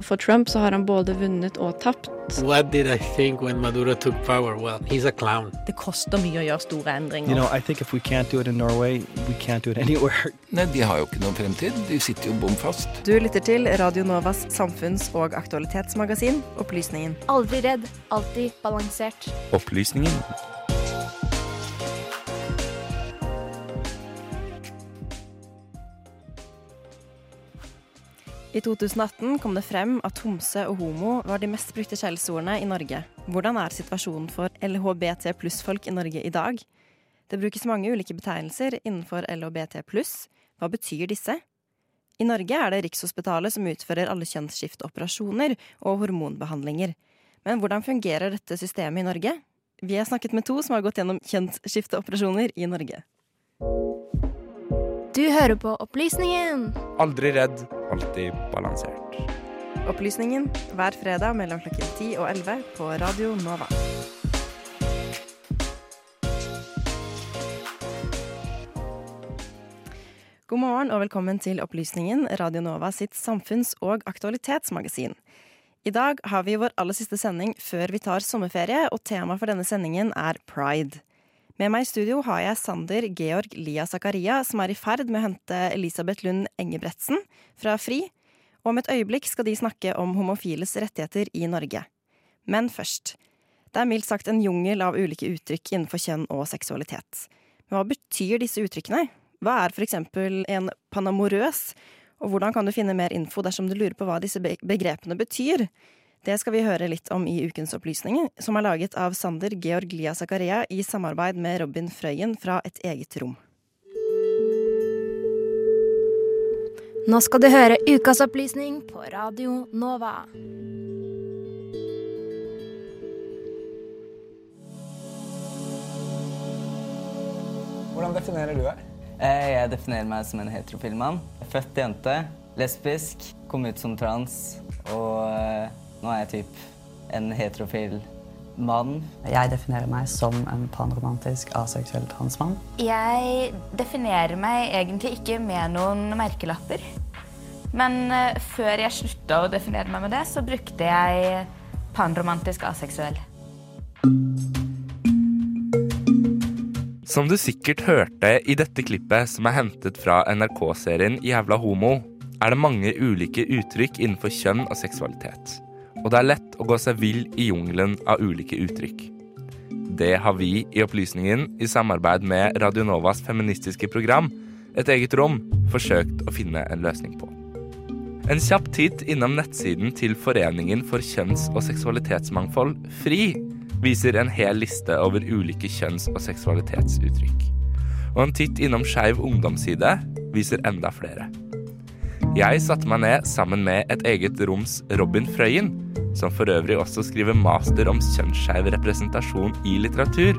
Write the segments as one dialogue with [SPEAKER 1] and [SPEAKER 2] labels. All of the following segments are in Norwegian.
[SPEAKER 1] For Trump så har han både vunnet og tapt.
[SPEAKER 2] What did I think Maduro took power? Well, he's a clown.
[SPEAKER 3] Det koster mye å gjøre store endringer.
[SPEAKER 4] You know, I think if we can't do it in Norway, we can't do it anywhere.
[SPEAKER 5] Nei, de har jo ikke noen fremtid. De sitter jo bom fast.
[SPEAKER 6] Du lytter til Radio Novas samfunns- og aktualitetsmagasin Opplysningen.
[SPEAKER 7] Aldri redd, alltid balansert.
[SPEAKER 8] Opplysningen.
[SPEAKER 6] I 2018 kom det frem at homse og homo var de mest brukte skjellsordene i Norge. Hvordan er situasjonen for LHBT pluss-folk i Norge i dag? Det brukes mange ulike betegnelser innenfor LHBT pluss. Hva betyr disse? I Norge er det Rikshospitalet som utfører alle kjønnsskifteoperasjoner og hormonbehandlinger. Men hvordan fungerer dette systemet i Norge? Vi har snakket med to som har gått gjennom kjønnsskifteoperasjoner i Norge.
[SPEAKER 7] Du hører på Opplysningen.
[SPEAKER 8] Aldri redd, alltid balansert.
[SPEAKER 6] Opplysningen hver fredag mellom klokken 10 og 11 på Radio Nova. God morgen og velkommen til Opplysningen, Radio Nova sitt samfunns- og aktualitetsmagasin. I dag har vi vår aller siste sending før vi tar sommerferie, og temaet for denne sendingen er pride. Med meg i studio har jeg Sander Georg Lia Zakaria, som er i ferd med å hente Elisabeth Lund Engebretsen fra FRI. Og om et øyeblikk skal de snakke om homofiles rettigheter i Norge. Men først. Det er mildt sagt en jungel av ulike uttrykk innenfor kjønn og seksualitet. Men hva betyr disse uttrykkene? Hva er eksempel en panamorøs? Og hvordan kan du finne mer info dersom du lurer på hva disse begrepene betyr? Det skal vi høre litt om i ukens opplysninger, som er laget av Sander Georg Lia Zakaria i samarbeid med Robin Frøyen fra Et eget rom.
[SPEAKER 7] Nå skal du høre ukas opplysning på Radio Nova.
[SPEAKER 9] Hvordan definerer du deg?
[SPEAKER 10] Eh, jeg definerer meg som en heterofil mann. Født jente, lesbisk, kom ut som trans, og eh, nå er jeg typ en heterofil mann.
[SPEAKER 11] Jeg definerer meg som en panromantisk aseksuell transmann.
[SPEAKER 12] Jeg definerer meg egentlig ikke med noen merkelapper. Men uh, før jeg slutta å definere meg med det, så brukte jeg panromantisk aseksuell.
[SPEAKER 8] Som du sikkert hørte i dette klippet som er hentet fra NRK-serien Jævla homo, er det mange ulike uttrykk innenfor kjønn og seksualitet. Og det er lett å gå seg vill i jungelen av ulike uttrykk. Det har vi i Opplysningen, i samarbeid med Radionovas feministiske program, Et eget rom, forsøkt å finne en løsning på. En kjapp titt innom nettsiden til Foreningen for kjønns- og seksualitetsmangfold, FRI, viser en hel liste over ulike kjønns- og seksualitetsuttrykk. Og en titt innom Skeiv ungdomsside viser enda flere. Jeg satte meg ned sammen med et eget roms Robin Frøyen, som for øvrig også skriver master om kjønnsskeiv representasjon i litteratur,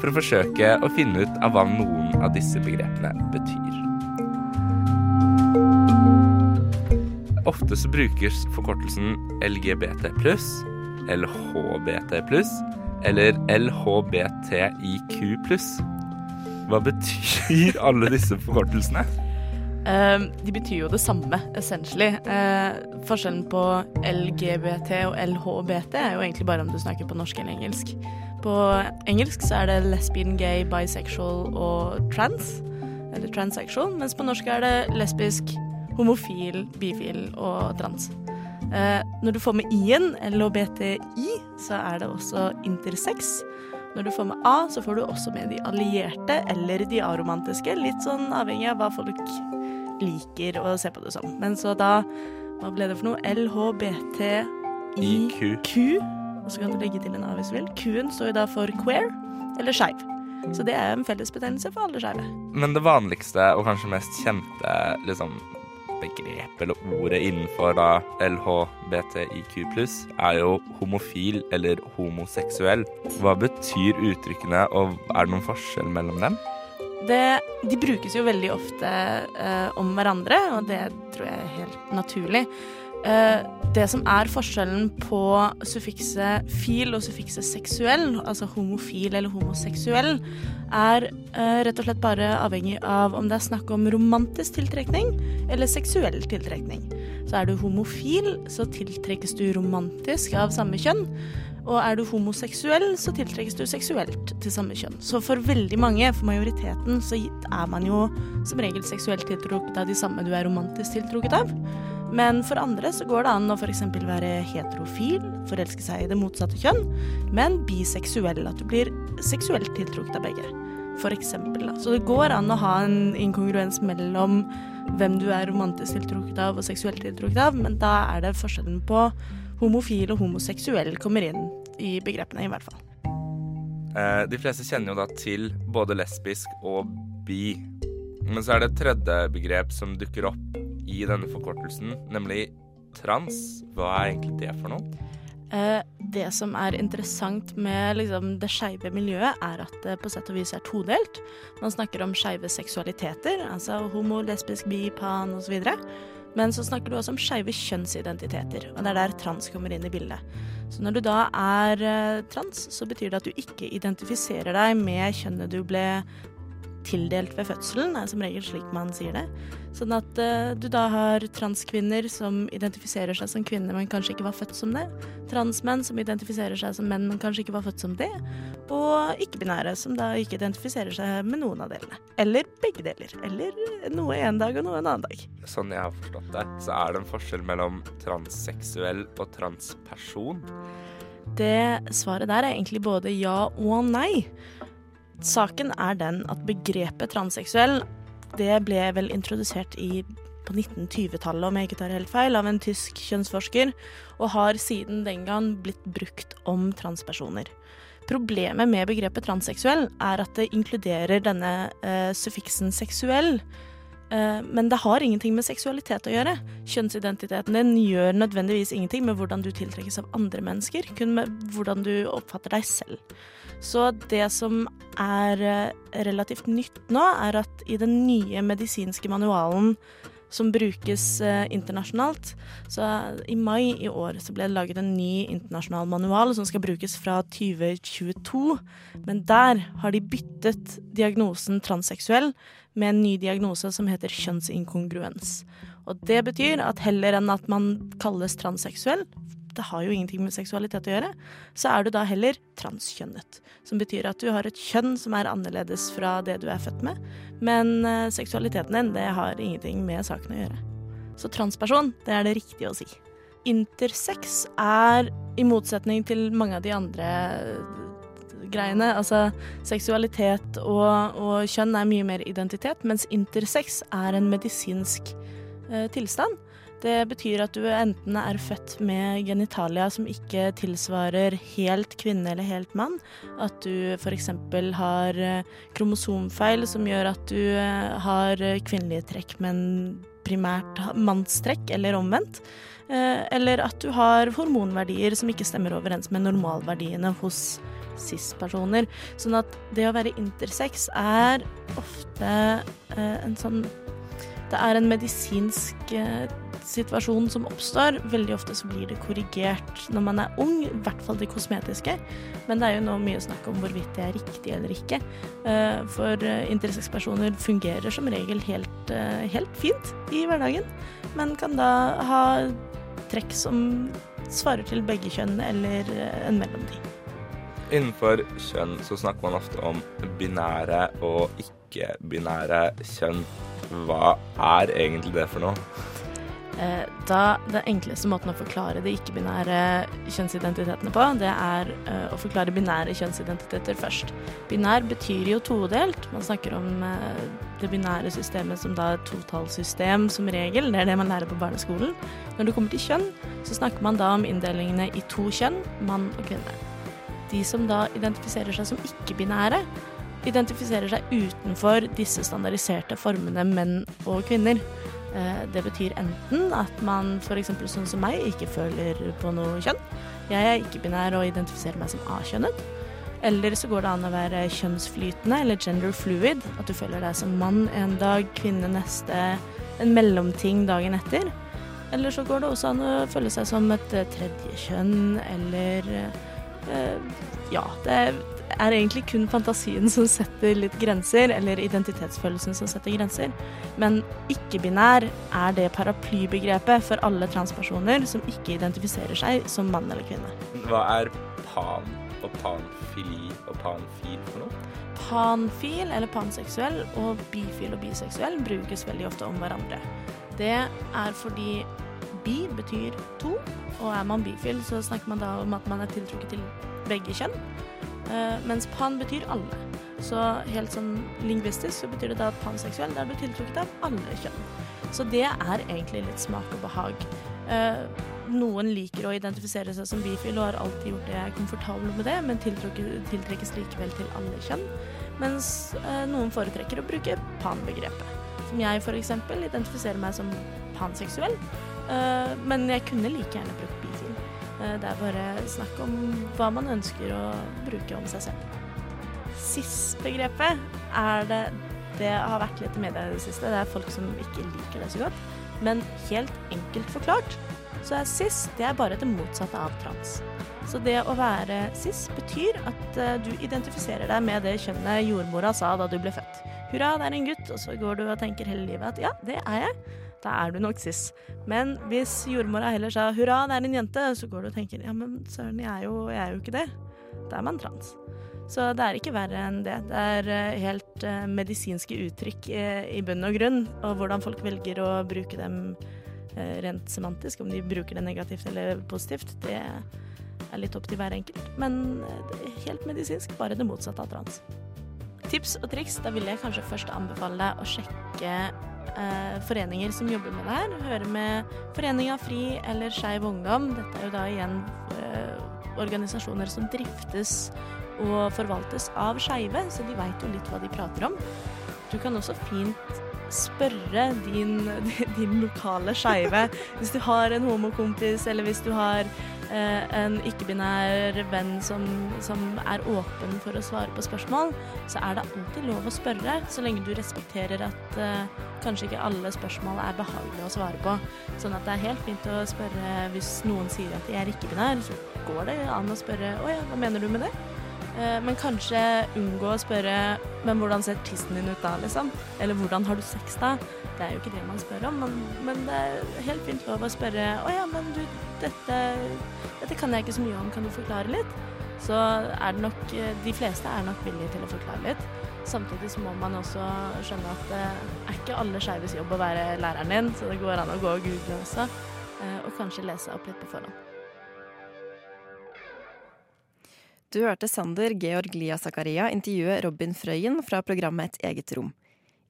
[SPEAKER 8] for å forsøke å finne ut av hva noen av disse begrepene betyr. Ofte så brukes forkortelsen LGBT pluss, LHBT pluss eller LHBTIQ pluss. Hva betyr alle disse forkortelsene?
[SPEAKER 1] Uh, de betyr jo det samme, essentially. Uh, forskjellen på LGBT og LHBT er jo egentlig bare om du snakker på norsk eller engelsk. På engelsk så er det lesbian, gay, bisexual og trans, eller transsexual, mens på norsk er det lesbisk, homofil, bifil og trans. Uh, når du får med i-en, LHBTI, så er det også intersex. Når du får med A, så får du også med de allierte eller de aromantiske. Litt sånn avhengig av hva folk liker å se på det som. Men så da Hva ble det for noe? LHBTIQ. Og så kan du legge til en A hvis du vil. Q-en står jo da for queer eller skeiv. Så det er en fellesbetegnelse for alle skeive.
[SPEAKER 8] Men det vanligste og kanskje mest kjente liksom, begrepet eller ordet innenfor da LHBTIQ er jo homofil eller homoseksuell. Hva betyr uttrykkene, og er det noen forskjell mellom dem?
[SPEAKER 1] Det, de brukes jo veldig ofte uh, om hverandre, og det tror jeg er helt naturlig. Eh, det som er forskjellen på suffikset fil og suffikset seksuell, altså homofil eller homoseksuell, er eh, rett og slett bare avhengig av om det er snakk om romantisk tiltrekning eller seksuell tiltrekning. Så er du homofil, så tiltrekkes du romantisk av samme kjønn. Og er du homoseksuell, så tiltrekkes du seksuelt til samme kjønn. Så for veldig mange, for majoriteten, så er man jo som regel seksuelt tiltrukket av de samme du er romantisk tiltrukket av. Men for andre så går det an å f.eks. være heterofil, forelske seg i det motsatte kjønn, men biseksuell, at du blir seksuelt tiltrukket av begge. For eksempel, da. Så det går an å ha en inkongruens mellom hvem du er romantisk tiltrukket av og seksuelt tiltrukket av, men da er det forskjellen på homofil og homoseksuell kommer inn i begrepene, i hvert fall.
[SPEAKER 8] Eh, de fleste kjenner jo da til både lesbisk og bi. Men så er det et tredje begrep som dukker opp i denne forkortelsen, nemlig trans. Hva er egentlig det for noe?
[SPEAKER 1] Eh, det som er interessant med liksom, det skeive miljøet, er at det på sett og vis er todelt. Man snakker om skeive seksualiteter, altså homo, lesbisk, bi, pan osv. Men så snakker du også om skeive kjønnsidentiteter, og det er der trans kommer inn i bildet. Så når du da er eh, trans, så betyr det at du ikke identifiserer deg med kjønnet du ble tildelt ved fødselen, er som regel slik man sier det. Sånn at uh, du da har transkvinner som identifiserer seg som kvinner, men kanskje ikke var født som det. Transmenn som identifiserer seg som menn, men kanskje ikke var født som det. Og ikke-binære som da ikke identifiserer seg med noen av delene. Eller begge deler. Eller noe en dag og noe en annen dag.
[SPEAKER 8] Sånn jeg har forstått det, så er det en forskjell mellom transseksuell og transperson.
[SPEAKER 1] Det svaret der er egentlig både ja og nei. Saken er den at begrepet transseksuell det ble vel introdusert i, på 1920-tallet, om jeg ikke tar helt feil, av en tysk kjønnsforsker, og har siden den gang blitt brukt om transpersoner. Problemet med begrepet transseksuell er at det inkluderer denne eh, suffiksen seksuell. Eh, men det har ingenting med seksualitet å gjøre. Kjønnsidentiteten din gjør nødvendigvis ingenting med hvordan du tiltrekkes av andre mennesker, kun med hvordan du oppfatter deg selv. Så det som er eh, relativt nytt nå, er at i den nye medisinske manualen som brukes eh, internasjonalt. Så i mai i år så ble det laget en ny internasjonal manual som skal brukes fra 2022. Men der har de byttet diagnosen transseksuell med en ny diagnose som heter kjønnsinkongruens. Og det betyr at heller enn at man kalles transseksuell, det har jo ingenting med seksualitet å gjøre, så er du da heller transkjønnet. Som betyr at du har et kjønn som er annerledes fra det du er født med. Men uh, seksualiteten din, det har ingenting med saken å gjøre. Så transperson, det er det riktige å si. Intersex er, i motsetning til mange av de andre greiene, altså seksualitet og, og kjønn er mye mer identitet, mens intersex er en medisinsk eh, tilstand. Det betyr at du enten er født med genitalia som ikke tilsvarer helt kvinne eller helt mann. At du f.eks. har eh, kromosomfeil som gjør at du eh, har kvinnelige trekk, men primært mannstrekk, eller omvendt. Eh, eller at du har hormonverdier som ikke stemmer overens med normalverdiene hos cis-personer. Sånn at det å være intersex er ofte en sånn Det er en medisinsk situasjon som oppstår. Veldig ofte så blir det korrigert når man er ung, i hvert fall det kosmetiske. Men det er jo nå mye snakk om hvorvidt det er riktig eller ikke. Eh, for eh, fungerer som regel helt, eh, helt fint i hverdagen, men kan da ha trekk som svarer til begge kjønn eller en mellomtid.
[SPEAKER 8] Innenfor kjønn så snakker man ofte om binære og ikke-binære kjønn. Hva er egentlig det for noe?
[SPEAKER 1] Eh, da Den enkleste måten å forklare de ikke-binære kjønnsidentitetene på, det er eh, å forklare binære kjønnsidentiteter først. Binær betyr jo todelt. Man snakker om eh, det binære systemet som da et totallsystem som regel. Det er det man lærer på barneskolen. Når det kommer til kjønn, så snakker man da om inndelingene i to kjønn, mann og kvinne. De som da identifiserer seg som ikke-binære, identifiserer seg utenfor disse standardiserte formene menn og kvinner. Eh, det betyr enten at man f.eks. sånn som meg ikke føler på noe kjønn. Jeg er ikke-binær og identifiserer meg som A-kjønnet. Eller så går det an å være kjønnsflytende eller gender fluid. At du føler deg som mann en dag, kvinne neste, en mellomting dagen etter. Eller så går det også an å føle seg som et eh, tredje kjønn, eller eh, Ja, det er egentlig kun fantasien som setter litt grenser, eller identitetsfølelsen som setter grenser. Men ikke-binær er det paraplybegrepet for alle transpersoner som ikke identifiserer seg som mann eller kvinne.
[SPEAKER 8] Hva er pan og panfili og panfil for noe?
[SPEAKER 1] Panfil eller panseksuell og bifil og biseksuell brukes veldig ofte om hverandre. Det er fordi bi betyr to, og er man bifil, så snakker man da om at man er tiltrukket til begge kjønn. Uh, mens pan betyr alle. Så helt sånn lingvistisk så betyr det da at panseksuell, da er du tiltrukket av alle kjønn. Så det er egentlig litt smak og behag. Uh, noen liker å identifisere seg som bifil og har alltid gjort det jeg er komfortabel med det, men tiltrekkes likevel til alle kjønn. Mens uh, noen foretrekker å bruke pan-begrepet. Som jeg f.eks. identifiserer meg som panseksuell, men jeg kunne like gjerne brukt. Eh, det er bare snakk om hva man ønsker å bruke om seg selv. SIS-begrepet er det Det har vært litt i media i det siste. Det er folk som ikke liker det så godt. Men helt enkelt forklart så er cis det er bare det motsatte av trans. Så det å være cis betyr at uh, du identifiserer deg med det kjønnet jordmora sa da du ble født. Hurra, det er en gutt, og så går du og tenker hele livet at ja, det er jeg da er du nok cis. Men hvis jordmora heller sa hurra, det er en jente, så går du og tenker ja, men søren, jeg er jo, jeg er jo ikke det. Da er man trans. Så det er ikke verre enn det. Det er eh, helt uh, medisinske uttrykk i, eh, bunn og grunn, og hvordan folk velger å bruke dem rent semantisk, om de bruker det negativt eller positivt, det er litt opp til hver enkelt. Men helt medisinsk, bare det motsatte av trans. Tips og triks, da vil jeg kanskje først anbefale deg å sjekke eh, foreninger som jobber med det her. Høre med Foreninga FRI eller Skeiv Ungdom. Dette er jo da igjen eh, organisasjoner som driftes og forvaltes av skeive, så de veit jo litt hva de prater om. Du kan også fint spørre din, din lokale skeive hvis du har en homokompis, eller hvis du har Eh, en ikke-binær venn som, som, er åpen for å svare på spørsmål, så er det alltid lov å spørre, så lenge du respekterer at kanskje ikke alle spørsmål er behagelige å svare på. Sånn at det er helt fint å spørre hvis noen sier at de er ikke-binær, så går det an å spørre å ja, hva mener du med det? Uh, men kanskje unngå å spørre men hvordan ser tissen din ut da, liksom? Eller hvordan har du sex da? Det er jo ikke det man spør om, men, men det er helt fint lov å spørre å ja, men du, dette, dette kan jeg ikke så mye om, kan du forklare litt? Så er det nok De fleste er nok villige til å forklare litt. Samtidig så må man også skjønne at det er ikke alle skeives jobb å være læreren din, så det går an å gå og google også, eh, og kanskje lese opp litt på forhånd.
[SPEAKER 6] Du hørte Sander Georg Lia Zakaria intervjue Robin Frøyen fra programmet Et eget rom.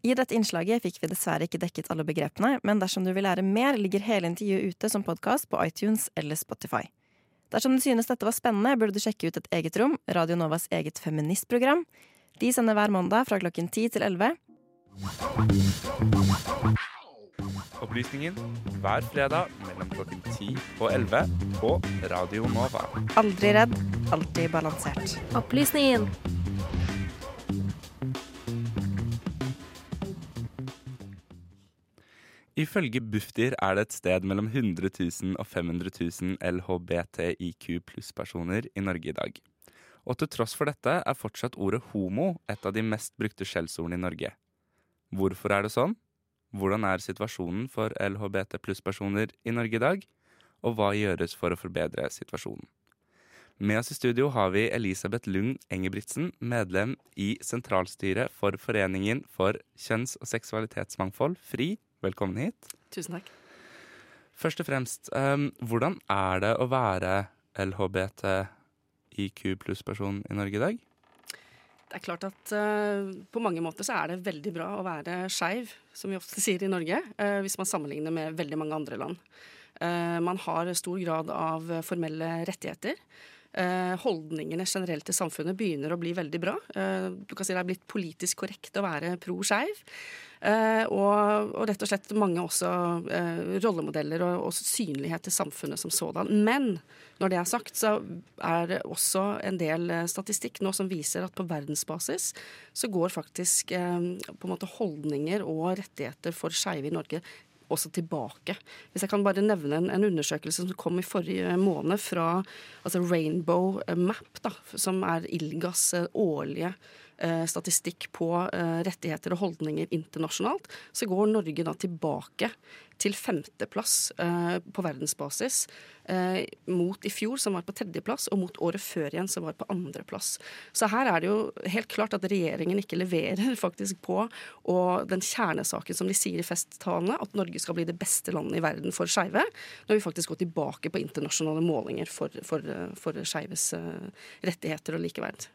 [SPEAKER 6] I dette innslaget fikk vi dessverre ikke dekket alle begrepene, men dersom du vil lære mer, ligger hele intervjuet ute som podkast på iTunes eller Spotify. Dersom du synes dette var spennende, burde du sjekke ut Et eget rom, Radio Novas eget feministprogram. De sender hver mandag fra klokken 10 til 11.
[SPEAKER 8] Opplysningen hver fredag mellom klokken 10 og 11 på Radio Nova.
[SPEAKER 6] Aldri redd, alltid balansert.
[SPEAKER 7] Opplysningen.
[SPEAKER 8] Ifølge Bufdir er det et sted mellom 100 000 og 500 000 LHBTIQ pluss-personer i Norge i dag. Og til tross for dette er fortsatt ordet homo et av de mest brukte skjellsordene i Norge. Hvorfor er det sånn? Hvordan er situasjonen for LHBT pluss-personer i Norge i dag? Og hva gjøres for å forbedre situasjonen? Med oss i studio har vi Elisabeth Lund Engebrigtsen, medlem i sentralstyret for Foreningen for kjønns- og seksualitetsmangfold, FRI. Velkommen hit.
[SPEAKER 13] Tusen takk.
[SPEAKER 8] Først og fremst, um, hvordan er det å være LHBTIQ pluss-person i Norge i dag?
[SPEAKER 13] Det er klart at uh, på mange måter så er det veldig bra å være skeiv, som vi ofte sier i Norge, uh, hvis man sammenligner med veldig mange andre land. Uh, man har stor grad av formelle rettigheter. Holdningene generelt i samfunnet begynner å bli veldig bra. du kan si det er blitt politisk korrekt å være pro skeiv. Uh, og, og, rett og slett mange også rollemodeller og, og, synlighet til samfunnet som sådan. Men når det er sagt, så er det også en del statistikk nå som viser at på verdensbasis så går faktisk på en måte holdninger og rettigheter for skeive i Norge også tilbake. Hvis jeg kan bare nevne en, en undersøkelse som kom i forrige måned fra altså Rainbow Map, da, som er ILGAs eh, årlige eh, statistikk på eh, rettigheter og holdninger internasjonalt, så går Norge da tilbake til femteplass eh, på verdensbasis eh, mot i fjor, som var på tredjeplass, og mot året før igjen, som var på andreplass. Så her er det jo helt klart at regjeringen ikke leverer faktisk på og den kjernesaken som de sier i festtalene, at Norge skal bli det beste landet i verden for skeive, når vi faktisk går tilbake på internasjonale målinger for, for, for skeives eh, rettigheter og likeverd.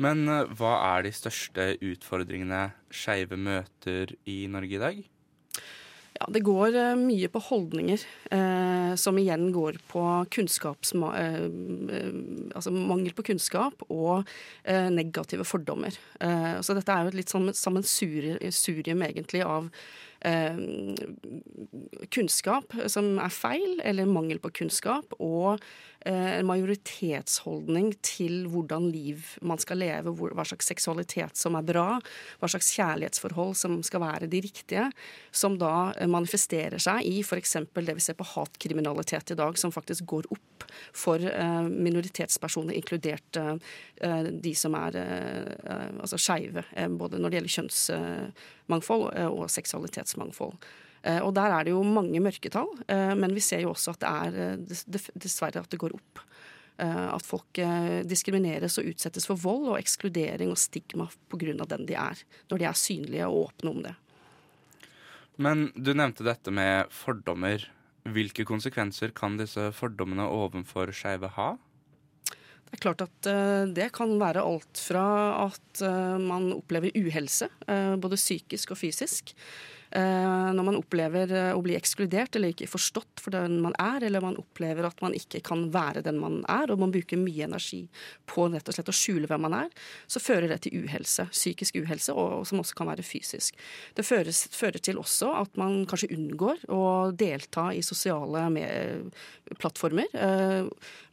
[SPEAKER 8] Men eh, hva er de største utfordringene skeive møter i Norge i dag?
[SPEAKER 13] Ja, Det går uh, mye på holdninger, eh, som igjen går på kunnskaps... Uh, altså mangel på kunnskap og negative fordommer. så dette er jo et litt sånn sammensurium egentlig av kunnskap som er feil, eller mangel på kunnskap, og en majoritetsholdning til hvordan liv man skal leve, hva slags seksualitet som er bra, hva slags kjærlighetsforhold som skal være de riktige, som da manifesterer seg i f.eks. det vi ser på hatkriminalitet i dag, som faktisk går opp for minoritetspersoner, inkludert de som er altså skeive, både når det gjelder kjønnsmangfold og seksualitetsmangfold. Og der er det jo mange mørketall, men vi ser jo også at det er dessverre at det går opp. At folk diskrimineres og utsettes for vold og ekskludering og stigma pga. den de er, når de er synlige og åpne om det.
[SPEAKER 8] Men du nevnte dette med fordommer. Hvilke konsekvenser kan disse fordommene overfor skeive ha?
[SPEAKER 13] Det er klart at det kan være alt fra at man opplever uhelse, både psykisk og fysisk. Når man opplever å bli ekskludert eller ikke forstått for den man er, eller man opplever at man ikke kan være den man er, og man bruker mye energi på rett og slett å skjule hvem man er, så fører det til uhelse. Psykisk uhelse, og som også kan være fysisk. Det føres, fører til også at man kanskje unngår å delta i sosiale plattformer.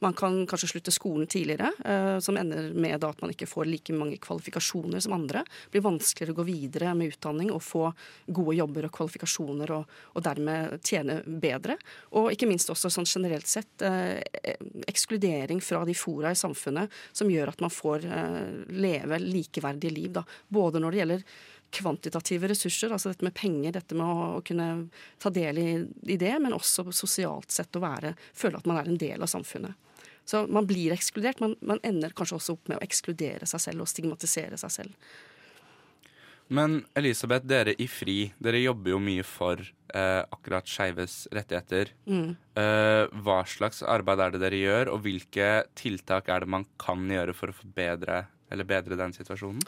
[SPEAKER 13] Man kan kanskje slutte skolen tidligere, som ender med at man ikke får like mange kvalifikasjoner som andre. Det blir vanskeligere å gå videre med utdanning og få gode jobber og kvalifikasjoner, og, og, dermed tjene bedre. Og ikke minst også sånn generelt sett eh, ekskludering fra de fora i samfunnet som gjør at man får eh, leve likeverdige liv. Da. Både når det gjelder kvantitative ressurser, altså dette med penger, dette med å, å kunne ta del i, i, det, men også sosialt sett å være, føle at man er en del av samfunnet. Så man blir ekskludert. Man, man ender kanskje også opp med å ekskludere seg selv og stigmatisere seg selv.
[SPEAKER 8] Men Elisabeth, dere i FRI, dere jobber jo mye for eh, akkurat skeives rettigheter. Mm. Eh, hva slags arbeid er det dere gjør, og hvilke tiltak er det man kan gjøre for å forbedre eller bedre den situasjonen?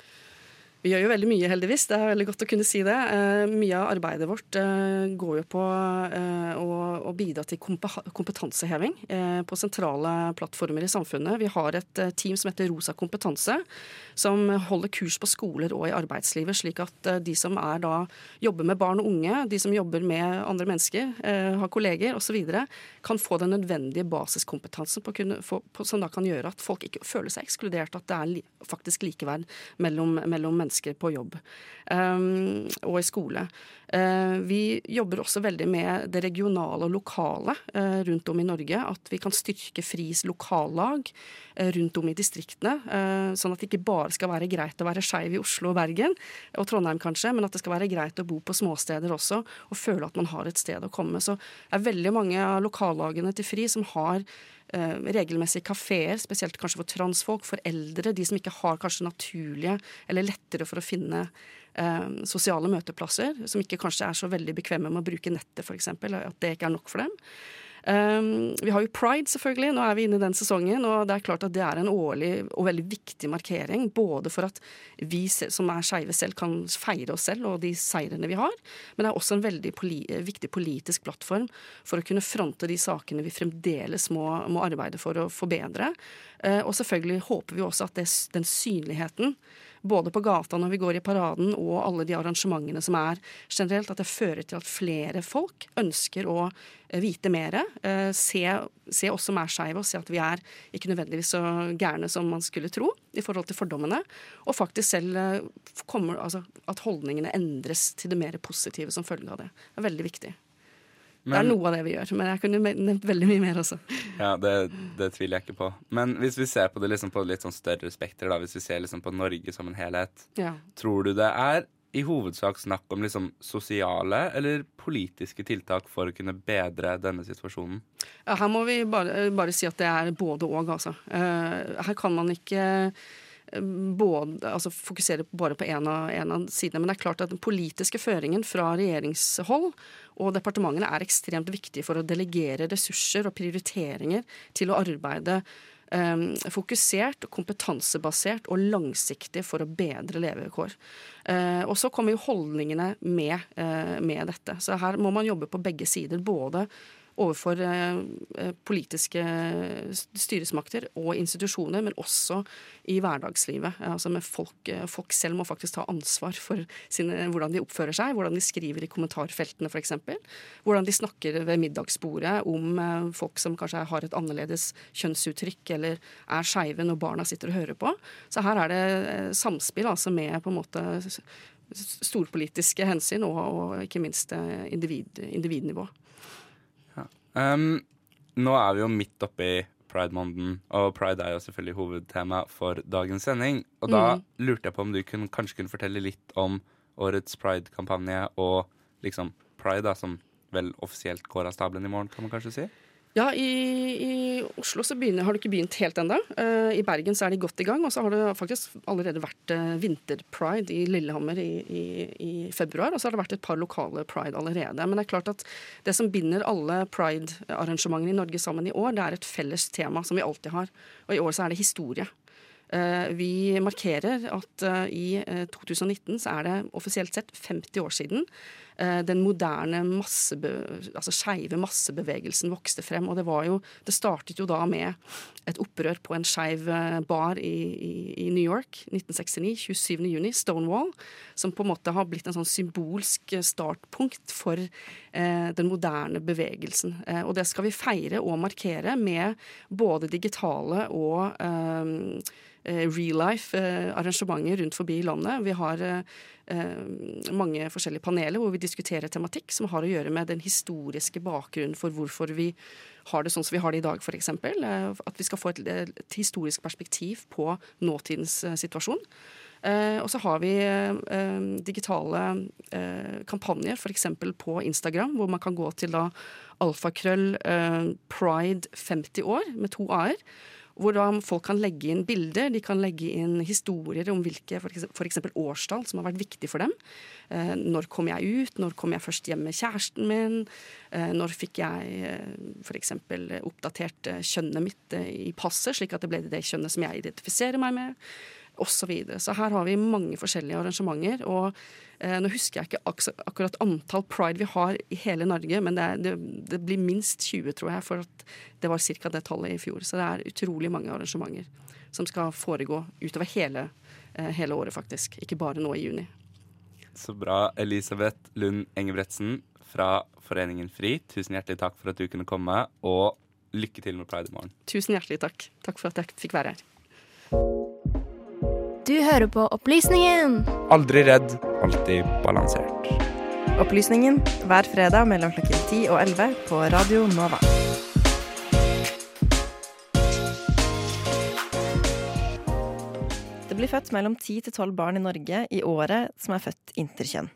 [SPEAKER 13] Vi gjør jo veldig mye, heldigvis. Det er veldig godt å kunne si det. Eh, mye av arbeidet vårt eh, går jo på eh, å, å, bidra til kompetanseheving eh, på sentrale plattformer i samfunnet. Vi har et eh, team som heter Rosa kompetanse, som holder kurs på skoler og i arbeidslivet, slik at eh, de som er da jobber med barn og unge, de som jobber med andre mennesker, har kolleger osv., kan få den nødvendige basiskompetansen på kunne, for, på, som da kan gjøre at folk ikke føler seg ekskludert, at det er li, faktisk likeverd mellom, mellom mennesker mennesker på jobb um, og i skole. Uh, vi jobber også veldig med det regionale og lokale uh, rundt om i Norge. At vi kan styrke FRIs lokallag uh, rundt om i distriktene. Sånn at det ikke bare skal være greit å være skeiv i Oslo og Bergen og Trondheim kanskje, men at det skal være greit å bo på småsteder også og føle at man har et sted å komme. Så det er veldig mange av lokallagene til FRI som har regelmessige kafeer, spesielt kanskje for transfolk, for eldre, de som ikke har kanskje naturlige eller lettere for å finne eh, sosiale møteplasser, som ikke kanskje er så veldig bekvemme med å bruke nettet f.eks., at det ikke er nok for dem. Um, vi har jo pride, selvfølgelig. Nå er vi inne i den sesongen. Og det er klart at det er en årlig og veldig viktig markering. Både for at vi som er skeive selv, kan feire oss selv og de seirene vi har. Men det er også en veldig poli viktig politisk plattform for å kunne fronte de sakene vi fremdeles må, må arbeide for å forbedre. Uh, og selvfølgelig håper vi også at det, den synligheten både på gata når vi går i paraden og alle de arrangementene som er generelt, at det fører til at flere folk ønsker å eh, vite mer. Eh, se, se oss som er skeive, og se at vi er ikke nødvendigvis så gærne som man skulle tro i forhold til fordommene. Og faktisk selv eh, kommer, altså, at holdningene endres til det mer positive som følge av det. Det er veldig viktig. Det er noe av det vi gjør, men jeg kunne nevnt veldig mye mer også.
[SPEAKER 8] Ja, det, det tviler jeg ikke på. Men hvis vi ser på det liksom på litt sånn større spekter, hvis vi ser liksom på Norge som en helhet,
[SPEAKER 13] Ja.
[SPEAKER 8] tror du det er i hovedsak snakk om liksom sosiale eller politiske tiltak for å kunne bedre denne situasjonen?
[SPEAKER 13] Ja, her må vi bare, bare si at det er både og, altså. Uh, her kan man ikke både, altså fokusere bare på en av, av sidene. Men det er klart at den politiske føringen fra regjeringshold og departementene er ekstremt viktig for å delegere ressurser og prioriteringer til å arbeide eh, fokusert, kompetansebasert og langsiktig for å bedre levekår. Eh, og så kommer jo holdningene med, eh, med dette. Så her må man jobbe på begge sider. Både overfor eh, eh, politiske styresmakter og institusjoner, men også i hverdagslivet. Altså folk, eh, folk selv må faktisk ta ansvar for sine, hvordan de oppfører seg, hvordan de skriver i kommentarfeltene f.eks. Hvordan de snakker ved middagsbordet om folk som kanskje har et annerledes kjønnsuttrykk eller er skeive når barna sitter og hører på. Så her er det samspill altså med på en måte storpolitiske hensyn og, og ikke minst individ, individnivå.
[SPEAKER 8] Um, nå er vi jo midt oppi Pride-måneden, og pride er jo selvfølgelig hovedtema for dagens sending. Og da
[SPEAKER 13] mm.
[SPEAKER 8] lurte jeg på om du kunne, kanskje kunne fortelle litt om årets pride-kampanje og liksom pride, da, som vel offisielt går av stabelen i morgen, kan man kanskje si?
[SPEAKER 13] Ja, i, i Oslo begynner, har det ikke begynt helt ennå. I Bergen så er de godt i gang. Og så har det faktisk allerede vært uh, vinterpride i Lillehammer i, i, i februar. Og så har det vært et par lokale pride allerede. Men det er klart at det som binder alle pride-arrangementene i Norge sammen i år, det er et felles tema som vi alltid har. Og i år så er det historie. Eh, Vi markerer at eh, i eh, 2019 så er det offisielt sett 50 år siden eh, den moderne massebe, altså skeive massebevegelsen vokste frem. Og det jo Det startet jo da med et opprør på en skeiv eh, bar i, i, i New York 1969, 27. juni, Stonewall, som på en måte har blitt en sånn symbolsk eh, startpunkt for eh, den moderne bevegelsen. Eh, og det skal vi feire og markere med både digitale og eh, eh, real life eh, rundt forbi i landet. Vi har eh, eh, mange forskjellige paneler hvor vi diskuterer tematikk som har å gjøre med den historiske bakgrunnen for hvorfor vi har det sånn som vi har det i dag, f.eks. Eh, at vi skal få et, et historisk perspektiv på nåtidens eh, situasjon. Eh, og så har vi eh, digitale eh, kampanjer, f.eks. på Instagram, hvor man kan gå til da alfakrøll eh, pride 50 år, med to a-er. Hvor folk kan legge inn bilder, de kan legge inn historier om hvilke f.eks. årstall som har vært viktig for dem. Eh, når kom jeg ut? Når kom jeg først hjem med kjæresten min? Eh, når fikk jeg eh, f.eks. oppdatert kjønnet mitt i passet, slik at det ble det kjønnet som jeg identifiserer meg med? Og så, videre. så her har vi mange forskjellige arrangementer. Og eh, nå husker jeg ikke ak akkurat antall pride vi har i hele Norge, men det, er, det, det blir minst 20, tror jeg, for at det var ca. det tallet i fjor. Så det er utrolig mange arrangementer som skal foregå utover hele, eh, hele året, faktisk. Ikke bare nå i juni.
[SPEAKER 8] Så bra. Elisabeth Lund Engebretsen fra Foreningen FRI, tusen hjertelig takk for at du kunne komme, og lykke til med pride i morgen.
[SPEAKER 13] Tusen hjertelig takk. Takk for at jeg fikk være her.
[SPEAKER 7] Hører på Opplysningen.
[SPEAKER 8] Aldri redd, alltid balansert.
[SPEAKER 6] Opplysningen hver fredag mellom klokken 10 og 11 på Radio Nova. Det blir født mellom 10 til 12 barn i Norge i året som er født interkjønn.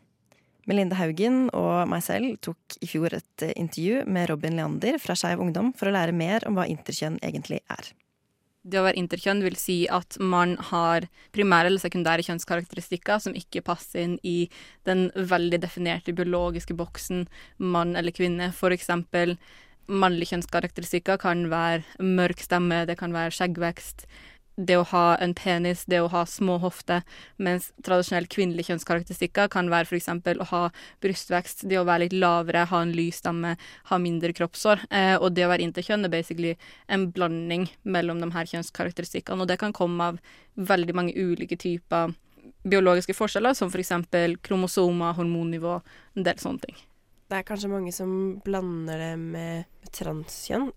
[SPEAKER 6] Melinda Haugen og meg selv tok i fjor et intervju med Robin Leander fra Skeiv Ungdom for å lære mer om hva interkjønn egentlig er.
[SPEAKER 14] Det å være interkjønn vil si at man har primære eller sekundære kjønnskarakteristikker som ikke passer inn i den veldig definerte biologiske boksen mann eller kvinne. For eksempel mannlige kjønnskarakteristikker kan være mørk stemme, det kan være skjeggvekst, det å ha en penis, det å ha små hofter, mens tradisjonelle kvinnelige kjønnskarakteristikker kan være eksempel å ha brystvekst, det å være litt lavere, ha en lys stamme, ha mindre kroppshår. Eh, og det å være interkjønn er basically en blanding mellom de her kjønnskarakteristikkene, og det kan komme av veldig mange ulike typer biologiske forskjeller, som f.eks. For kromosomer, hormonnivå, en del sånne ting.
[SPEAKER 6] Det er kanskje mange som blander det med, med transkjønn.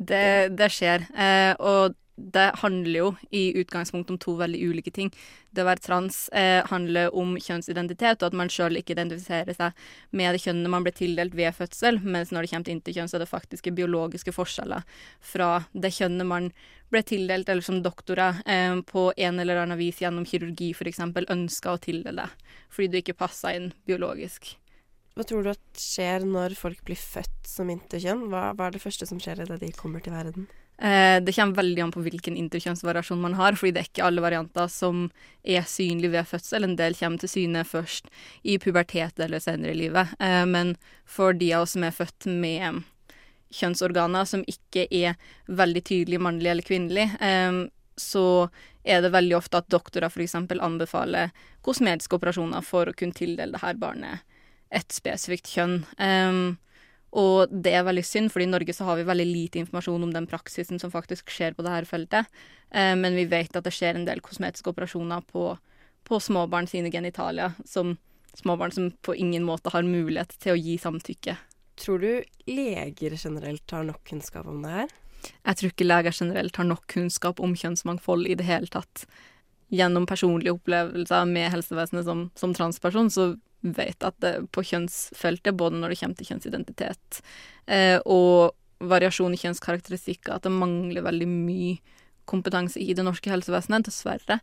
[SPEAKER 14] Det, det skjer. Eh, og det handler jo i utgangspunktet om to veldig ulike ting. Det å være trans eh, handler om kjønnsidentitet, og at man sjøl ikke identifiserer seg med det kjønnet man ble tildelt ved fødsel, mens når det kommer til interkjønn, så er det faktiske biologiske forskjeller fra det kjønnet man ble tildelt, eller som doktorer eh, på en eller annen vis gjennom kirurgi f.eks. ønska å tildele deg, fordi du ikke passa inn biologisk.
[SPEAKER 6] Hva tror du skjer når folk blir født som interkjønn? Hva, hva er det første som skjer idet de kommer til verden?
[SPEAKER 14] Eh, det kommer veldig an på hvilken interkjønnsvariasjon man har, fordi det er ikke alle varianter som er synlige ved fødsel. En del kommer til syne først i pubertet eller senere i livet. Eh, men for de av oss som er født med kjønnsorganer som ikke er veldig tydelig mannlig eller kvinnelig, eh, så er det veldig ofte at doktorer f.eks. anbefaler kosmetiske operasjoner for å kunne tildele det her barnet et spesifikt kjønn. Um, og det er veldig synd, fordi i Norge så har vi veldig lite informasjon om den praksisen som faktisk skjer på dette feltet. Eh, men vi vet at det skjer en del kosmetiske operasjoner på, på småbarn sine genitalier, som småbarn som på ingen måte har mulighet til å gi samtykke.
[SPEAKER 6] Tror du leger generelt har nok kunnskap om det her?
[SPEAKER 14] Jeg tror ikke leger generelt har nok kunnskap om kjønnsmangfold i det hele tatt. Gjennom personlige opplevelser med helsevesenet som, som transperson, så vet at det på kjønnsfeltet, både når det kommer til kjønnsidentitet eh, og variasjon i kjønnskarakteristikker, at det mangler veldig mye kompetanse i det norske helsevesenet, dessverre.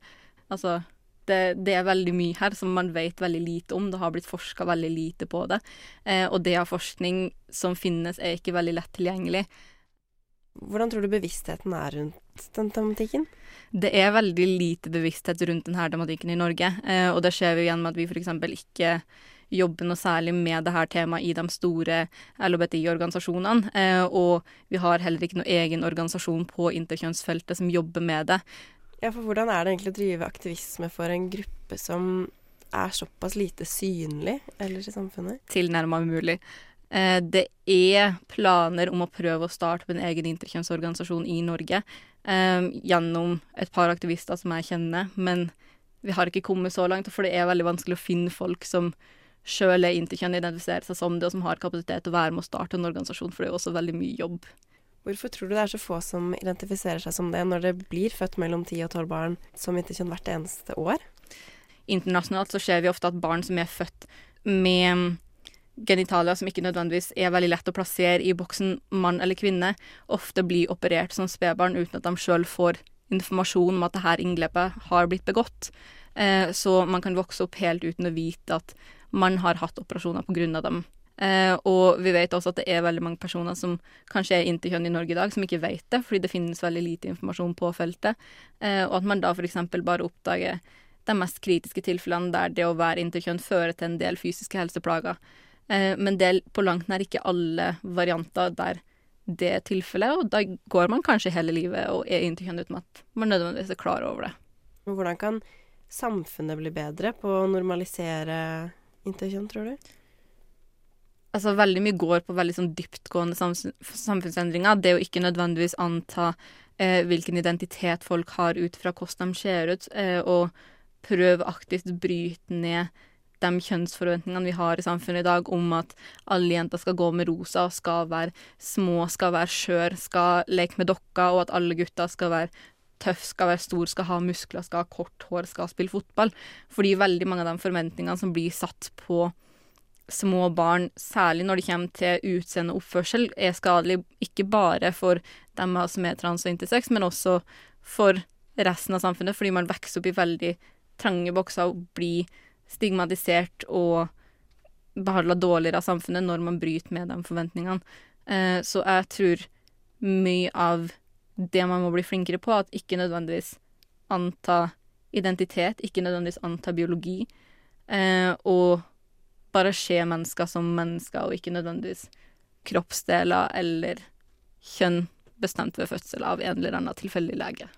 [SPEAKER 14] Altså, det, det, er veldig mye her som man vet veldig lite om. Det har blitt forska veldig lite på det. Eh, og det av forskning som finnes, er ikke veldig lett tilgjengelig.
[SPEAKER 6] Hvordan tror du bevisstheten er rundt den tematikken?
[SPEAKER 14] Det er veldig lite bevissthet rundt denne tematikken i Norge, eh, og det ser vi igjen med at vi f.eks. ikke jobber noe særlig med dette temaet i de store LHBTI-organisasjonene. Eh, og vi har heller ikke noen egen organisasjon på interkjønnsfeltet som jobber med det.
[SPEAKER 6] Ja, for hvordan er det egentlig å drive aktivisme for en gruppe som er såpass lite synlig ellers i samfunnet?
[SPEAKER 14] Tilnærma umulig. Eh, det er planer om å prøve å starte en egen interkjønnsorganisasjon i Norge eh, gjennom et par aktivister som jeg kjenner, men vi har ikke kommet så langt, for det er veldig vanskelig å finne folk som sjøl er interkjønn, identifiserer seg som det, og som har kapasitet til å være med å starte en organisasjon, for det er jo også veldig mye jobb.
[SPEAKER 6] Hvorfor tror du det er så få som identifiserer seg som det, når det blir født mellom 10 og 12 barn som interkjønn hvert eneste år?
[SPEAKER 14] Internasjonalt så ser vi ofte at barn som er født med genitalia som ikke nødvendigvis er veldig lett å plassere i boksen mann eller kvinne, ofte blir operert som spedbarn uten at de sjøl får informasjon om at dette inngrepet har blitt begått. Eh, så man kan vokse opp helt uten å vite at man har hatt operasjoner av dem. Eh, og vi vet også at det er veldig mange personer som kanskje er interkjønn i Norge i dag, som ikke vet det, fordi det finnes veldig lite informasjon på feltet. Eh, og at man da f.eks. bare oppdager de mest kritiske tilfellene der det å være interkjønn fører til en del fysiske helseplager. Eh, men det er på langt nær ikke alle varianter der det er tilfellet, og da går man kanskje hele livet og er interkjønn uten at man nødvendigvis er klar over det.
[SPEAKER 6] Men hvordan kan samfunnet bli bedre på å normalisere interkjønn, tror du?
[SPEAKER 14] Altså, veldig mye går på veldig sånn dyptgående samfunnsendringer. Det å ikke nødvendigvis anta eh, hvilken identitet folk har ut fra hvordan de ser ut, eh, og prøve aktivt bryte ned de kjønnsforventningene vi har i samfunnet i dag om at alle jenter skal gå med rosa, skal være små, skal være skjør, skal leke med dokker, og at alle gutter skal være tøff, skal være stor, skal ha muskler, skal ha kort hår, skal spille fotball. Fordi veldig mange av de forventningene som blir satt på små barn, særlig når det kommer til utseende og oppførsel, er skadelig ikke bare for dem som er trans og intersex, men også for resten av samfunnet, fordi man vokser opp i veldig trange bokser og blir stigmatisert og behandla dårligere av samfunnet når man bryter med de forventningene. Eh, så jeg tror mye av det man må bli flinkere på, at ikke nødvendigvis anta identitet, ikke nødvendigvis anta biologi, eh, og bare se mennesker som mennesker, og ikke nødvendigvis kroppsdeler eller kjønn bestemt ved fødsel av en eller annen tilfeldig lege.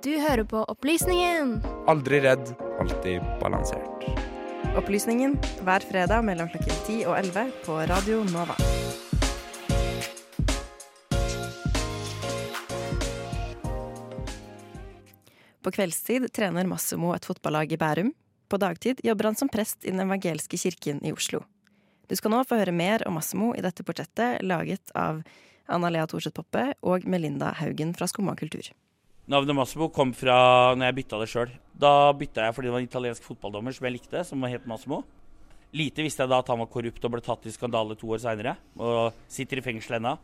[SPEAKER 7] Du hører på Opplysningen.
[SPEAKER 8] Aldri redd, alltid balansert.
[SPEAKER 6] Opplysningen hver fredag mellom klokken 10 og 11 på Radio Nova. På kveldstid trener Massimo et fotballag i Bærum. På dagtid jobber han som prest i den evangelske kirken i Oslo. Du skal nå få høre mer om Massimo i dette portrettet laget av Anna Lea Thorseth Poppe og Melinda Haugen fra Skumma kultur.
[SPEAKER 15] Navnet Massimo kom fra når jeg bytta det sjøl. Da bytta jeg fordi det var en italiensk fotballdommer som jeg likte, som het Massimo. Lite visste jeg da at han var korrupt og ble tatt i skandale to år seinere, og sitter i fengsel ennå.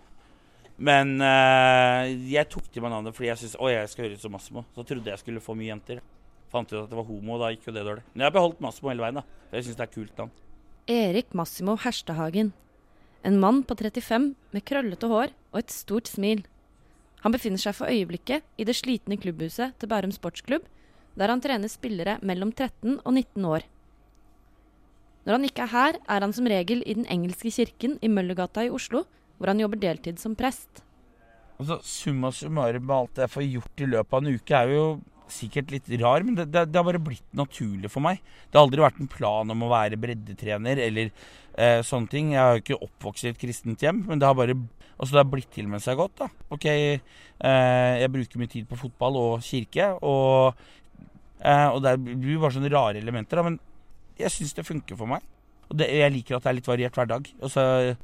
[SPEAKER 15] Men eh, jeg tok til meg navnet fordi jeg syntes å, jeg skal høre ut som Massimo. Så trodde jeg skulle få mye jenter. Fant ut at det var homo, da gikk jo det dårlig. Men jeg har beholdt Massimo hele veien, da. Jeg syns det er kult navn.
[SPEAKER 16] Erik Massimo Herstehagen. En mann på 35 med krøllete hår og et stort smil. Han befinner seg for øyeblikket i det slitne klubbhuset til Bærum sportsklubb, der han trener spillere mellom 13 og 19 år. Når han ikke er her, er han som regel i Den engelske kirken i Møllergata i Oslo, hvor han jobber deltid som prest.
[SPEAKER 15] Altså, Summa summarum med alt jeg får gjort i løpet av en uke, er jo sikkert litt rar, men det, det, det, har bare blitt naturlig for meg. Det har aldri vært en plan om å være breddetrener eller eh, sånne ting. Jeg har jo ikke oppvokst i et kristent hjem, men det har bare altså det har blitt til med seg godt. da. Ok, eh, Jeg bruker mye tid på fotball og kirke, og, eh, og det blir bare sånne rare elementer. da, Men jeg syns det funker for meg. Og det, jeg liker at det er litt variert hver dag. Altså,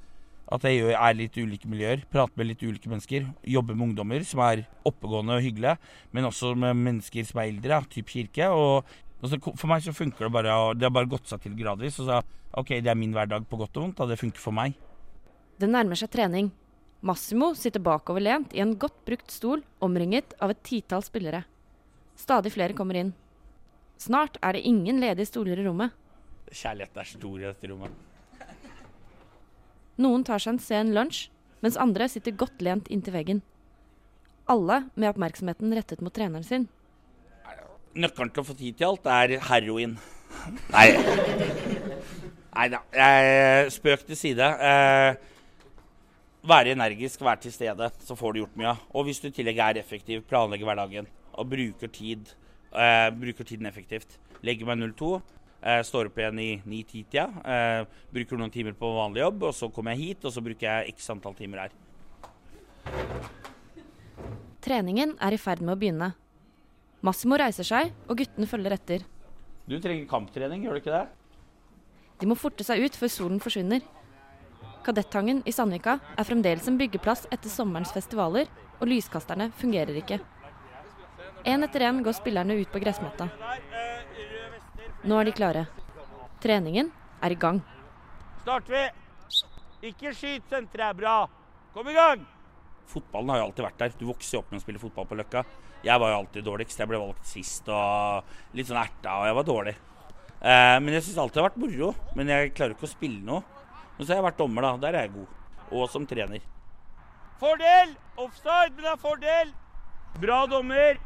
[SPEAKER 15] at jeg er litt ulike miljøer, prater med litt ulike mennesker. Jobber med ungdommer som er oppegående og hyggelige, men også med mennesker som er eldre, typ kirke. Og, altså, for meg så funker det bare, det har bare gått seg til gradvis. Og så OK, det er min hverdag på godt og vondt, og det funker for meg.
[SPEAKER 16] Det nærmer seg trening. Massimo sitter bakoverlent i en godt brukt stol, omringet av et titall spillere. Stadig flere kommer inn. Snart er det ingen ledige stoler i rommet.
[SPEAKER 15] Kjærligheten er stor i dette rommet.
[SPEAKER 16] Noen tar seg en sen lunsj, mens andre sitter godt lent inntil veggen. Alle med oppmerksomheten rettet mot treneren sin.
[SPEAKER 15] Nøkkelen til å få tid til alt er heroin. Nei. Nei da. Spøk til side. Eh, være energisk, være til stede, så får du gjort mye. Og hvis du i tillegg er effektiv, planlegger hverdagen og bruker tid, eh, bruker tiden effektivt. Legger meg 02, eh, står opp igjen i 9-10-tida, eh, bruker noen timer på vanlig jobb, og så kommer jeg hit, og så bruker jeg x antall timer her.
[SPEAKER 16] Treningen er i ferd med å begynne. Massimo reiser seg, og guttene følger etter.
[SPEAKER 15] Du trenger kamptrening, gjør du ikke det?
[SPEAKER 16] De må forte seg ut før solen forsvinner. Kadettangen i Sandvika er fremdeles en byggeplass etter sommerens festivaler, og lyskasterne fungerer ikke. Én etter én går spillerne ut på gressmatta. Nå er de klare. Treningen er i gang.
[SPEAKER 15] Starter vi. Ikke skyt, senteret er bra. Kom i gang! Fotballen har jo alltid vært der. Du vokser jo opp med å spille fotball på Løkka. Jeg var jo alltid dårligst. Jeg ble valgt sist og litt sånn erta, og jeg var dårlig. Eh, men jeg syns alltid det har vært moro. Men jeg klarer ikke å spille noe. Men så har jeg vært dommer, da. Der er jeg god. Og som trener. Fordel! Offside, men det er fordel! Bra dommer.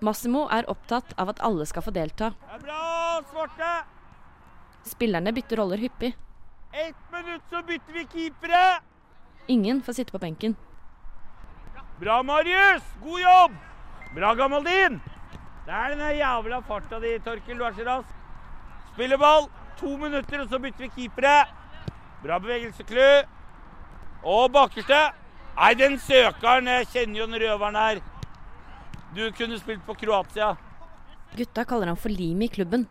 [SPEAKER 16] Massimo er opptatt av at alle skal få delta.
[SPEAKER 15] Det er bra, svarte!
[SPEAKER 16] Spillerne bytter roller hyppig.
[SPEAKER 15] Ett minutt, så bytter vi keepere!
[SPEAKER 16] Ingen får sitte på benken.
[SPEAKER 15] Bra, Marius! God jobb! Bra, Gamaldin! Det er den jævla farta di, Torkel. Du er så rask. Spiller ball. To minutter, og så bytter vi keepere. Bra bevegelse, Klu. Og bakerste. Nei, den søkeren. Jeg kjenner jo den røveren her. Du kunne spilt på Kroatia.
[SPEAKER 16] Gutta kaller han for lim i klubben.